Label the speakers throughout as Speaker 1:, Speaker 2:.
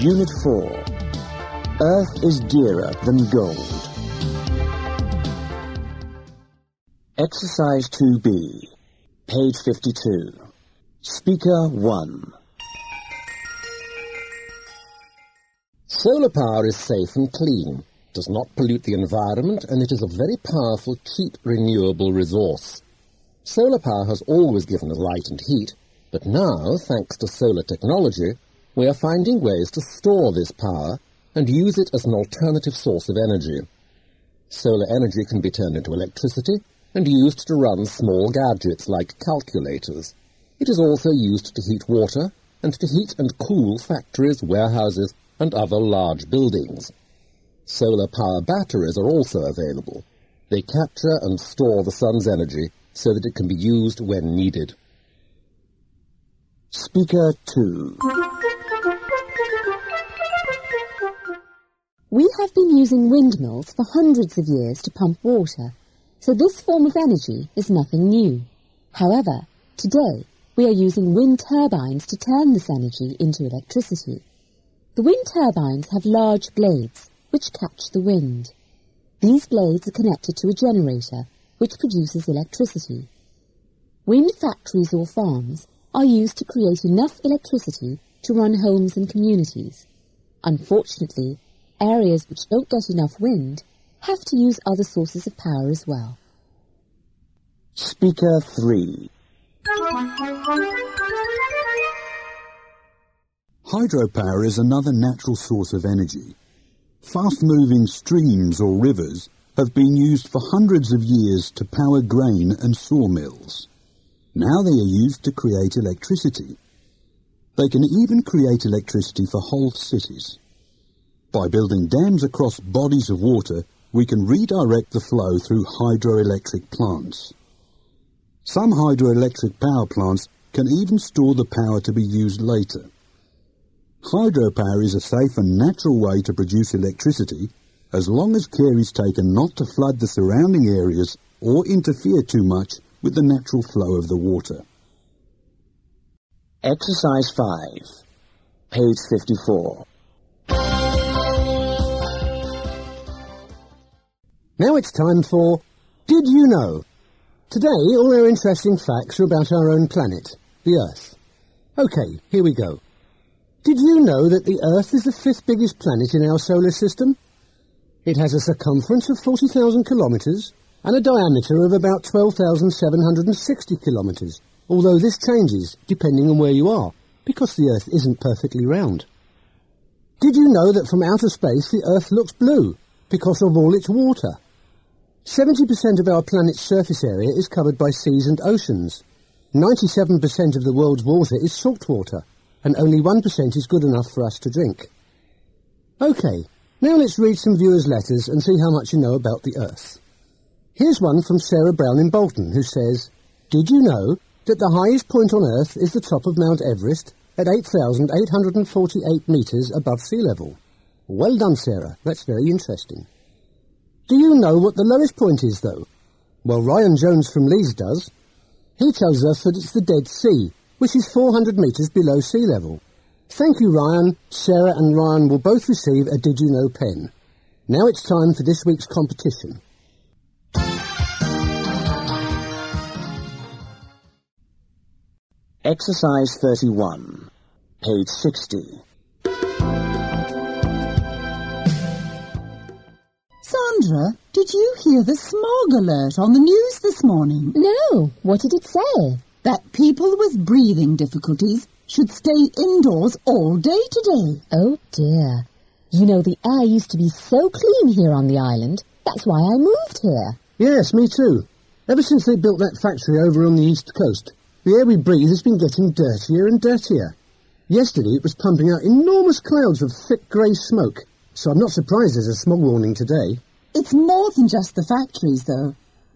Speaker 1: Unit 4 Earth is dearer than gold. Exercise 2b, page 52. Speaker 1. Solar power is safe and clean, does not pollute the environment, and it is a very powerful, cheap, renewable resource. Solar power has always given us light and heat, but now, thanks to solar technology, we are finding ways to store this power and use it as an alternative source of energy. Solar energy can be turned into electricity and used to run small gadgets like calculators. It is also used to heat water and to heat and cool factories, warehouses, and other large buildings. Solar power batteries are also available. They capture and store the sun's energy so that it can be used when needed. Speaker 2
Speaker 2: We have been using windmills for hundreds of years to pump water, so this form of energy is nothing new. However, today we are using wind turbines to turn this energy into electricity. The wind turbines have large blades which catch the wind. These blades are connected to a generator which produces electricity. Wind factories or farms are used to create enough electricity to run homes and communities. Unfortunately, areas which don't get enough wind have to use other sources of power as well.
Speaker 1: Speaker 3 Hydropower is another natural source of energy. Fast-moving streams or rivers have been used for hundreds of years to power grain and sawmills. Now they are used to create electricity. They can even create electricity for whole cities. By building dams across bodies of water, we can redirect the flow through hydroelectric plants. Some hydroelectric power plants can even store the power to be used later. Hydropower is a safe and natural way to produce electricity as long as care is taken not to flood the surrounding areas or interfere too much with the natural flow of the water. Exercise 5, page 54. Now it's time for Did You Know? Today, all our interesting facts are about our own planet, the Earth. OK, here we go. Did you know that the Earth is the fifth biggest planet in our solar system? It has a circumference of 40,000 kilometres and a diameter of about 12,760 kilometres, although this changes depending on where you are, because the Earth isn't perfectly round. Did you know that from outer space the Earth looks blue because of all its water? 70% of our planet's surface area is covered by seas and oceans. 97% of the world's water is salt water, and only 1% is good enough for us to drink. OK, now let's read some viewers' letters and see how much you know about the Earth. Here's one from Sarah Brown in Bolton, who says, Did you know that the highest point on Earth is the top of Mount Everest at 8,848 metres above sea level? Well done, Sarah. That's very interesting. Do you know what the lowest point is, though? Well, Ryan Jones from Leeds does. He tells us that it's the Dead Sea, which is 400 metres below sea level. Thank you, Ryan. Sarah and Ryan will both receive a Did You Know pen. Now it's time for this week's competition. Exercise 31, page 60.
Speaker 3: Sandra, did you hear the smog alert on the news this morning?
Speaker 4: No. What did it say?
Speaker 3: That people with breathing difficulties should stay indoors all day today.
Speaker 4: Oh, dear. You know, the air used to be so clean here on the island. That's why I moved here.
Speaker 5: Yes, me too. Ever since they built that factory over on the east coast, the air we breathe has been getting dirtier and dirtier. Yesterday it was pumping out enormous clouds of thick grey smoke, so I'm not surprised there's a smog warning today.
Speaker 3: It's more than just the factories, though.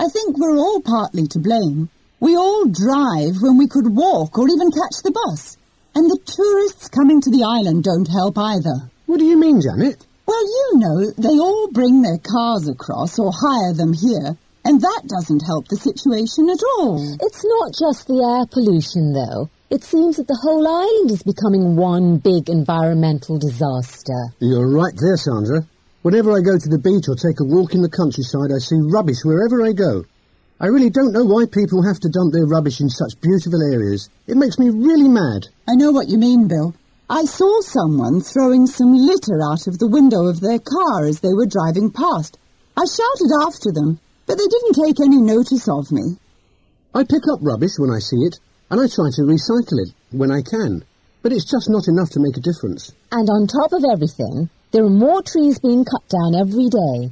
Speaker 3: I think we're all partly to blame. We all drive when we could walk or even catch the bus. And the tourists coming to the island don't help either.
Speaker 5: What do you mean, Janet?
Speaker 3: Well, you know, they all bring their cars across or hire them here, and that doesn't help the situation at all.
Speaker 4: It's not just the air pollution, though. It seems that the whole island is becoming one big environmental disaster.
Speaker 5: You're right there, Sandra. Whenever I go to the beach or take a walk in the countryside, I see rubbish wherever I go. I really don't know why people have to dump their rubbish in such beautiful areas. It makes me really mad.
Speaker 3: I know what you mean, Bill. I saw someone throwing some litter out of the window of their car as they were driving past. I shouted after them, but they didn't take any notice of me.
Speaker 5: I pick up rubbish when I see it, and I try to recycle it when I can, but it's just not enough to make a difference.
Speaker 4: And on top of everything, there are more trees being cut down every day.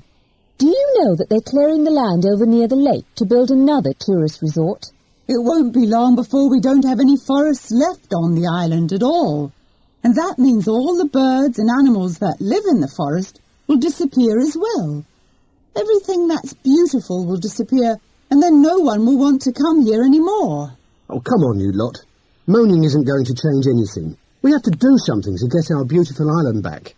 Speaker 4: Do you know that they're clearing the land over near the lake to build another tourist resort?
Speaker 3: It won't be long before we don't have any forests left on the island at all. And that means all the birds and animals that live in the forest will disappear as well. Everything that's beautiful will disappear, and then no one will want to come here anymore.
Speaker 5: Oh, come on, you lot. Moaning isn't going to change anything. We have to do something to get our beautiful island back.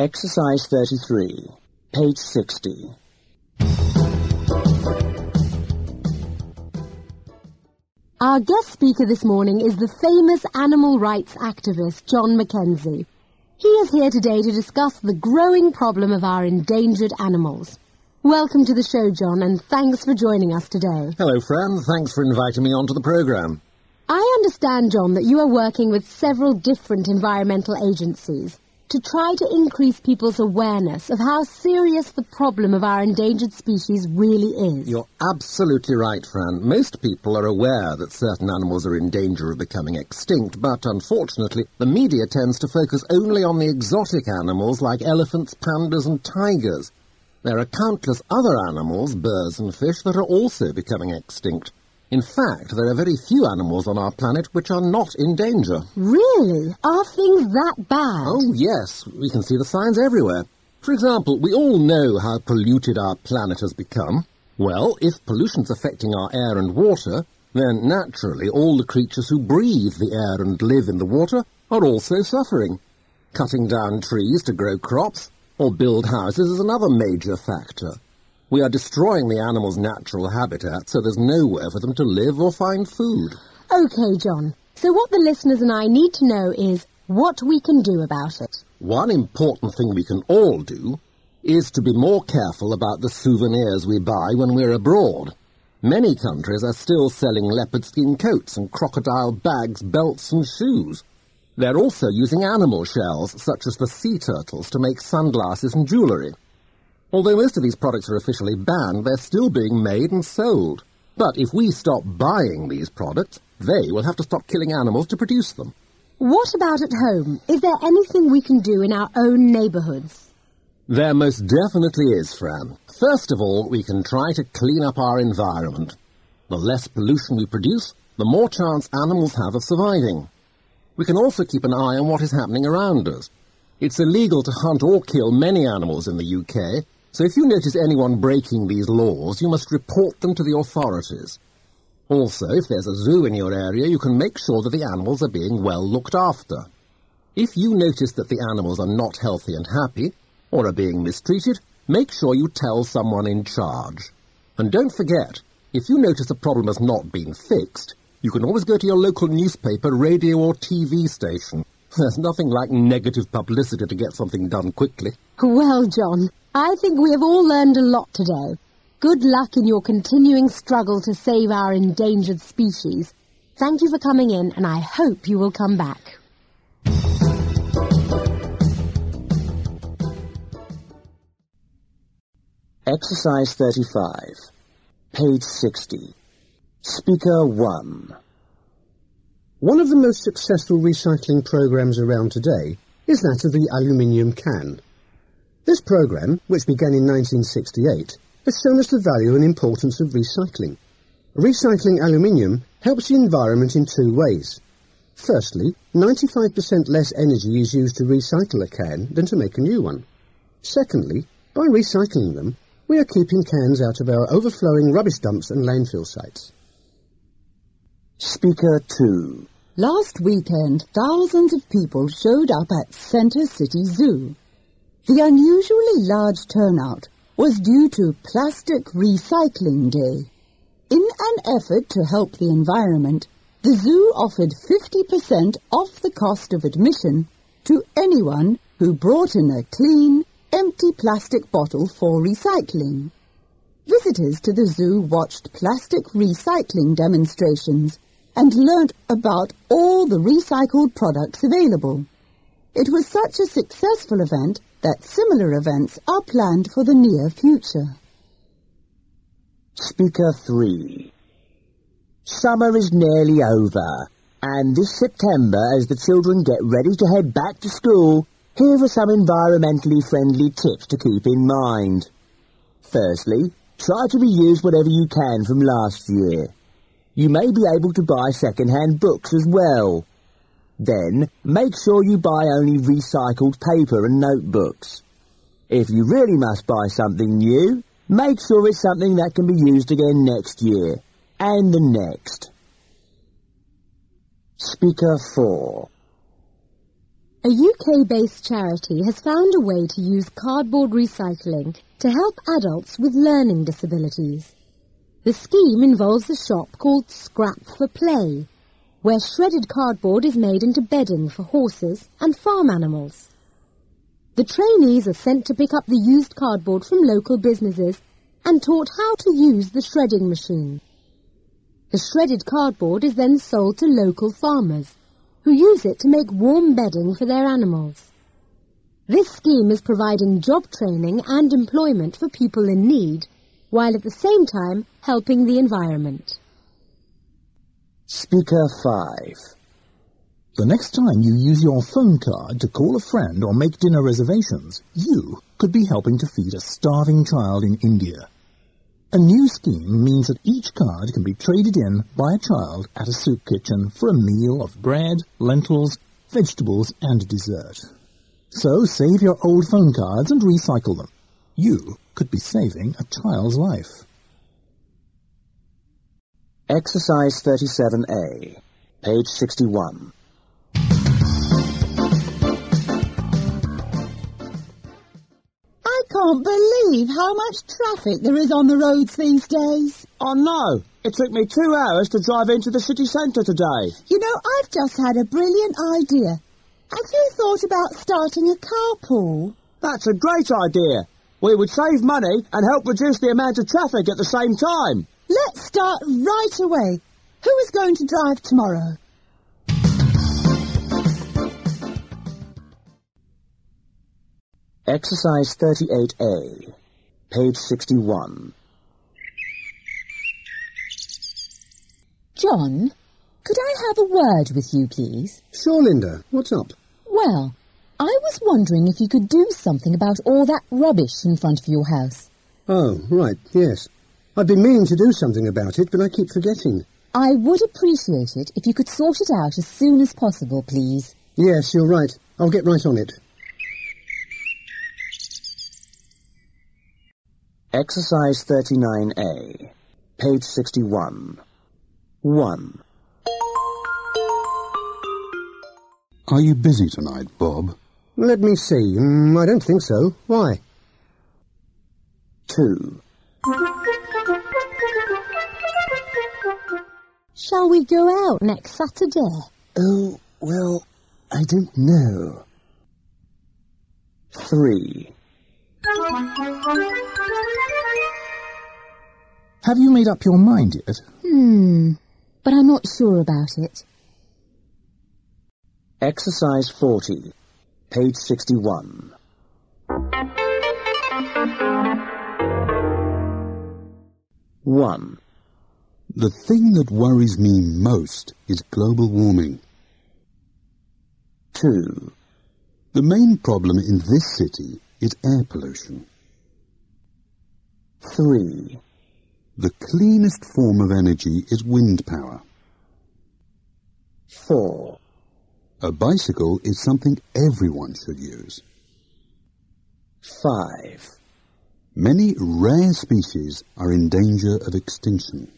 Speaker 1: Exercise 33, page 60.
Speaker 6: Our guest speaker this morning is the famous animal rights activist John Mackenzie. He is here today to discuss the growing problem of our endangered animals. Welcome to the show, John, and thanks for joining us today.
Speaker 7: Hello, Fran. Thanks for inviting me onto the programme.
Speaker 6: I understand, John, that you are working with several different environmental agencies to try to increase people's awareness of how serious the problem of our endangered species really is.
Speaker 7: You're absolutely right, Fran. Most people are aware that certain animals are in danger of becoming extinct, but unfortunately, the media tends to focus only on the exotic animals like elephants, pandas, and tigers. There are countless other animals, birds and fish, that are also becoming extinct. In fact, there are very few animals on our planet which are not in danger.
Speaker 6: Really? Are things that bad?
Speaker 7: Oh, yes. We can see the signs everywhere. For example, we all know how polluted our planet has become. Well, if pollution's affecting our air and water, then naturally all the creatures who breathe the air and live in the water are also suffering. Cutting down trees to grow crops or build houses is another major factor. We are destroying the animals' natural habitat, so there's nowhere for them to live or find food.
Speaker 6: OK, John. So what the listeners and I need to know is what we can do about it.
Speaker 7: One important thing we can all do is to be more careful about the souvenirs we buy when we're abroad. Many countries are still selling leopard skin coats and crocodile bags, belts and shoes. They're also using animal shells, such as the sea turtles, to make sunglasses and jewellery. Although most of these products are officially banned, they're still being made and sold. But if we stop buying these products, they will have to stop killing animals to produce them.
Speaker 6: What about at home? Is there anything we can do in our own neighbourhoods?
Speaker 7: There most definitely is, Fran. First of all, we can try to clean up our environment. The less pollution we produce, the more chance animals have of surviving. We can also keep an eye on what is happening around us. It's illegal to hunt or kill many animals in the UK, so if you notice anyone breaking these laws, you must report them to the authorities. Also, if there's a zoo in your area, you can make sure that the animals are being well looked after. If you notice that the animals are not healthy and happy, or are being mistreated, make sure you tell someone in charge. And don't forget, if you notice a problem has not been fixed, you can always go to your local newspaper, radio or TV station. There's nothing like negative publicity to get something done quickly.
Speaker 6: Well, John, I think we have all learned a lot today. Good luck in your continuing struggle to save our endangered species. Thank you for coming in, and I hope you will come back.
Speaker 1: Exercise 35, page 60. Speaker 1. One of the most successful recycling programs around today is that of the aluminium can. This programme, which began in 1968, has shown us the value and importance of recycling. Recycling aluminium helps the environment in two ways. Firstly, 95% less energy is used to recycle a can than to make a new one. Secondly, by recycling them, we are keeping cans out of our overflowing rubbish dumps and landfill sites. Speaker 2
Speaker 8: Last weekend, thousands of people showed up at Center City Zoo. The unusually large turnout was due to Plastic Recycling Day. In an effort to help the environment, the zoo offered 50% off the cost of admission to anyone who brought in a clean, empty plastic bottle for recycling. Visitors to the zoo watched plastic recycling demonstrations and learnt about all the recycled products available. It was such a successful event that similar events are planned for the near future.
Speaker 1: Speaker 3
Speaker 9: Summer is nearly over, and this September, as the children get ready to head back to school, here are some environmentally friendly tips to keep in mind. Firstly, try to reuse whatever you can from last year. You may be able to buy second-hand books as well. Then, make sure you buy only recycled paper and notebooks. If you really must buy something new, make sure it's something that can be used again next year, and the next.
Speaker 1: Speaker 4 a
Speaker 10: UK-based charity has found a way to use cardboard recycling to help adults with learning disabilities. The scheme involves a shop called Scrap for Play, where shredded cardboard is made into bedding for horses and farm animals. The trainees are sent to pick up the used cardboard from local businesses and taught how to use the shredding machine. The shredded cardboard is then sold to local farmers, who use it to make warm bedding for their animals. This scheme is providing job training and employment for people in need, while at the same time helping the environment.
Speaker 1: Speaker 5. The next time you use your phone card to call a friend or make dinner reservations, you could be helping to feed a starving child in India. A new scheme means that each card can be traded in by a child at a soup kitchen for a meal of bread, lentils, vegetables and dessert. So save your old phone cards and recycle them. You could be saving a child's life. Exercise 37A, page 61. I
Speaker 11: can't believe how much traffic there is on the roads these days.
Speaker 12: Oh no! It took me two hours to drive into the city centre today.
Speaker 11: You know, I've just had a brilliant idea. Have you thought about starting a carpool?
Speaker 12: That's a great idea. We would save money and help reduce the amount of traffic at the same time.
Speaker 11: Let's start right away. Who is going to drive tomorrow?
Speaker 1: Exercise 38A, page 61.
Speaker 13: John, could I have a word with you, please?
Speaker 1: Sure, Linda. What's up?
Speaker 13: Well, I was wondering if you could do something about all that rubbish in front of your house.
Speaker 1: Oh, right, yes. I've been meaning to do something about it, but I keep forgetting.
Speaker 13: I would appreciate it if you could sort it out as soon as possible, please.
Speaker 1: Yes, you're right. I'll get right on it. Exercise 39A, page 61. 1. Are
Speaker 14: you busy tonight, Bob?
Speaker 15: Let me see. Mm, I don't think so. Why?
Speaker 1: 2.
Speaker 16: Shall we go out next Saturday?
Speaker 14: Oh, well, I don't know.
Speaker 1: Three.
Speaker 14: Have you made up your mind yet?
Speaker 16: Hmm, but I'm not sure about it.
Speaker 1: Exercise 40, page 61. 1.
Speaker 14: The thing that worries me most is global warming.
Speaker 1: 2.
Speaker 14: The main problem in this city is air pollution.
Speaker 1: 3.
Speaker 14: The cleanest form of energy is wind power.
Speaker 1: 4.
Speaker 14: A bicycle is something everyone should use. 5. Many rare species are in danger of extinction.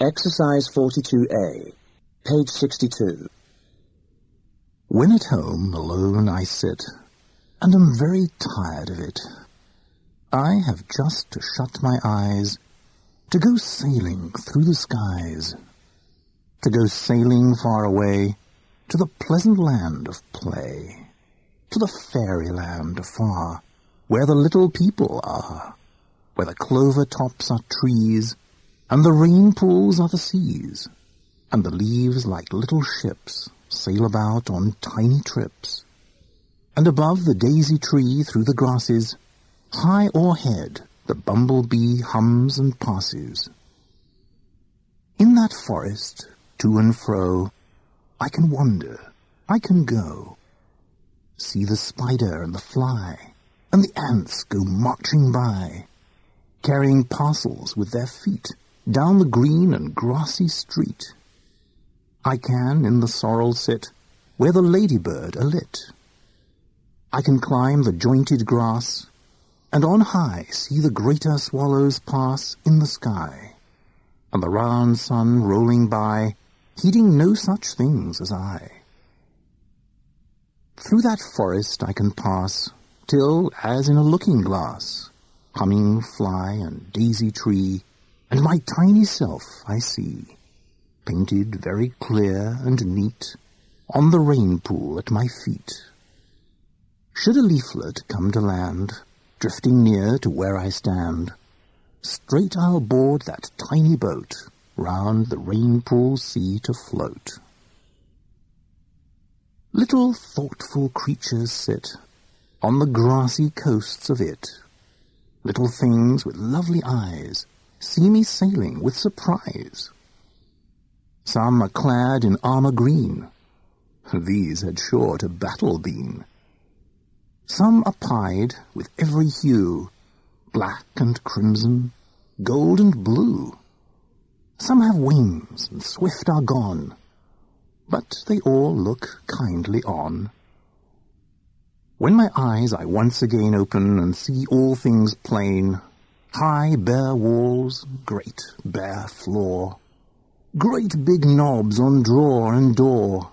Speaker 1: Exercise 42A, page 62.
Speaker 17: When at home alone I sit, and am very tired of it. I have just to shut my eyes, to go sailing through the skies, to go sailing far away, to the pleasant land of play, to the fairyland afar, where the little people are, where the clover tops are trees, and the rain pools are the seas, and the leaves like little ships sail about on tiny trips. And above the daisy tree through the grasses, high o'erhead the bumblebee hums and passes. In that forest, to and fro, I can wander, I can go, see the spider and the fly, and the ants go marching by, carrying parcels with their feet down the green and grassy street. I can in the sorrel sit where the ladybird alit. I can climb the jointed grass and on high see the greater swallows pass in the sky and the round sun rolling by, heeding no such things as I. Through that forest I can pass till, as in a looking glass, humming fly and daisy tree, and my tiny self I see, painted very clear and neat, on the rain pool at my feet. Should a leaflet come to land, drifting near to where I stand, straight I'll board that tiny boat, round the rain pool sea to float. Little thoughtful creatures sit on the grassy coasts of it. Little things with lovely eyes see me sailing with surprise. Some are clad in armour green, these had sure to battle been. Some are pied with every hue, black and crimson, gold and blue. Some have wings and swift are gone, but they all look kindly on when my eyes I once again open and see all things plain, high bare walls, great bare floor, great big knobs on drawer and door,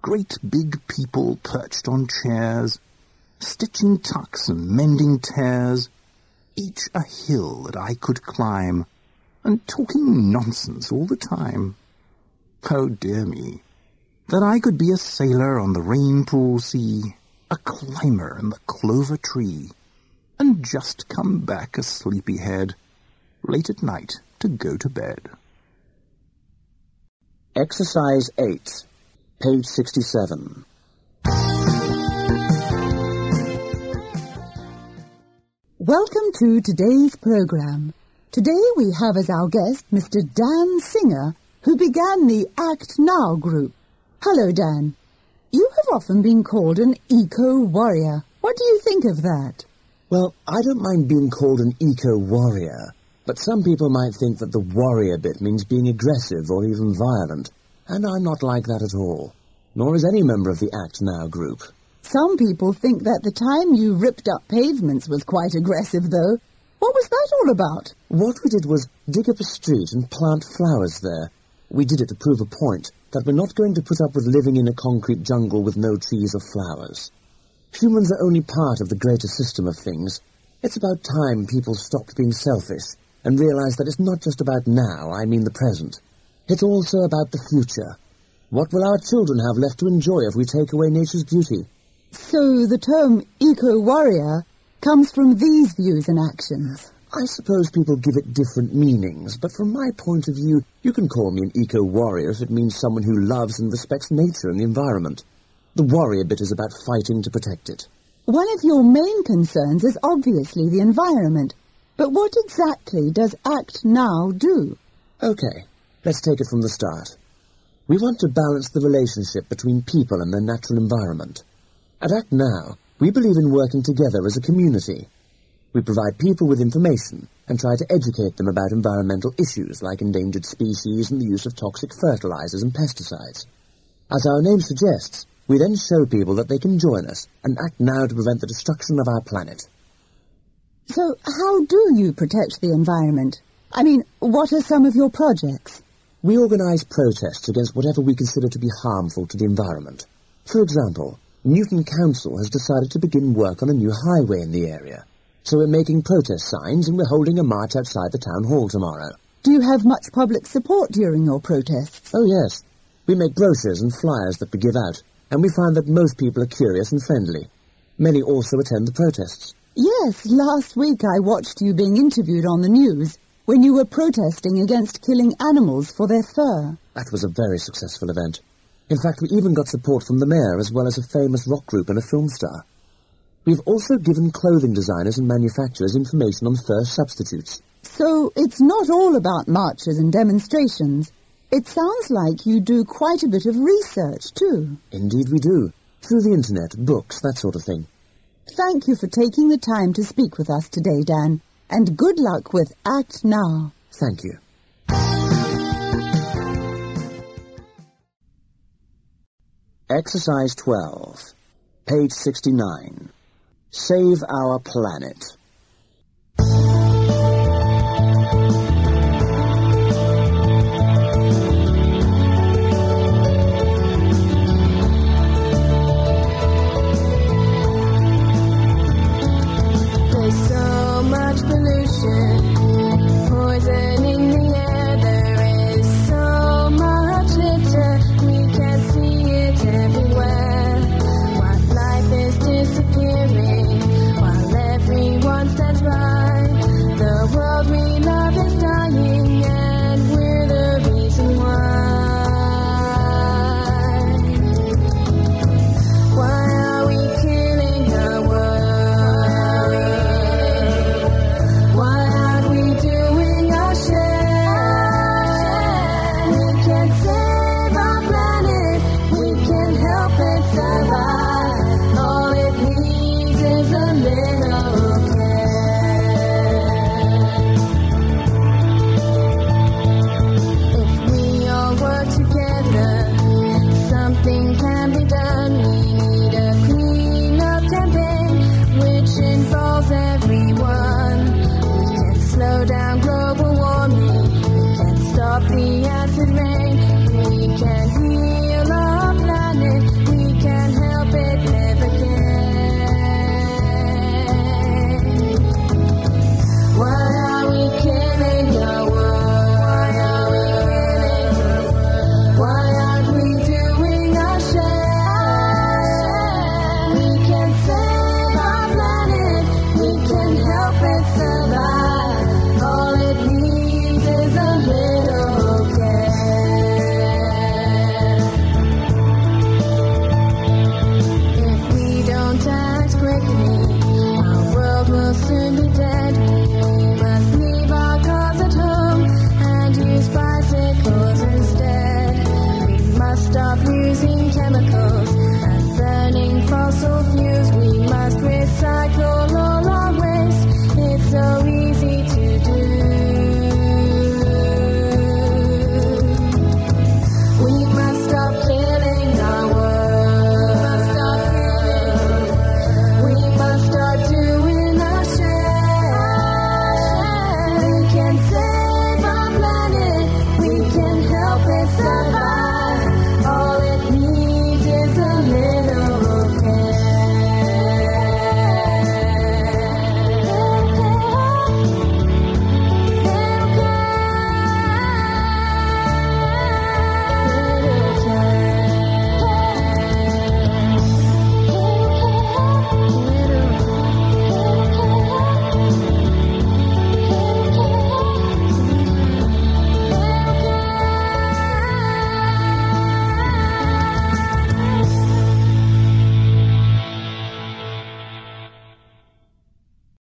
Speaker 17: great big people perched on chairs, stitching tucks and mending tears, each a hill that I could climb, and talking nonsense all the time. Oh dear me, that I could be a sailor on the rain pool sea, a climber in the clover tree, and just come back a sleepy head, late at night to go to bed.
Speaker 1: Exercise 8, page 67.
Speaker 6: Welcome to today's program. Today we have as our guest Mr. Dan Singer, who began the Act Now group. Hello, Dan. You have often been called an eco-warrior. What do you think of that?
Speaker 18: Well, I don't mind being called an eco-warrior, but some people might think that the warrior bit means being aggressive or even violent, and I'm not like that at all, nor is any member of the Act Now group.
Speaker 6: Some people think that the time you ripped up pavements was quite aggressive, though. What was that all about?
Speaker 18: What we did was dig up a street and plant flowers there. We did it to prove a point, that we're not going to put up with living in a concrete jungle with no trees or flowers. Humans are only part of the greater system of things. It's about time people stopped being selfish and realized that it's not just about now, I mean the present. It's also about the future. What will our children have left to enjoy if we take away nature's beauty?
Speaker 6: So the term eco-warrior comes from these views and actions.
Speaker 18: I suppose people give it different meanings, but from my point of view, you can call me an eco-warrior if it means someone who loves and respects nature and the environment. The warrior bit is about fighting to protect it.
Speaker 6: One of your main concerns is obviously the environment, but what exactly does ACT NOW do?
Speaker 18: OK, let's take it from the start. We want to balance the relationship between people and their natural environment. At ACT NOW, we believe in working together as a community. We provide people with information and try to educate them about environmental issues like endangered species and the use of toxic fertilizers and pesticides. As our name suggests, we then show people that they can join us and act now to prevent the destruction of our planet.
Speaker 6: So how do you protect the environment? I mean, what are some of your projects?
Speaker 18: We organise protests against whatever we consider to be harmful to the environment. For example, Newton Council has decided to begin work on a new highway in the area so we're making protest signs and we're holding a march outside the town hall tomorrow.
Speaker 6: Do you have much public support during your protests?
Speaker 18: Oh, yes. We make brochures and flyers that we give out, and we find that most people are curious and friendly. Many also attend the protests.
Speaker 6: Yes, last week I watched you being interviewed on the news when you were protesting against killing animals for their fur.
Speaker 18: That was a very successful event. In fact, we even got support from the mayor as well as a famous rock group and a film star. We've also given clothing designers and manufacturers information on first substitutes.
Speaker 6: So it's not all about marches and demonstrations. It sounds like you do quite a bit of research, too.
Speaker 18: Indeed we do. Through the internet, books, that sort of thing.
Speaker 6: Thank you for taking the time to speak with us today, Dan, and good luck with Act Now.
Speaker 18: Thank you.
Speaker 1: Exercise 12, page 69. Save Our Planet. There's so much pollution.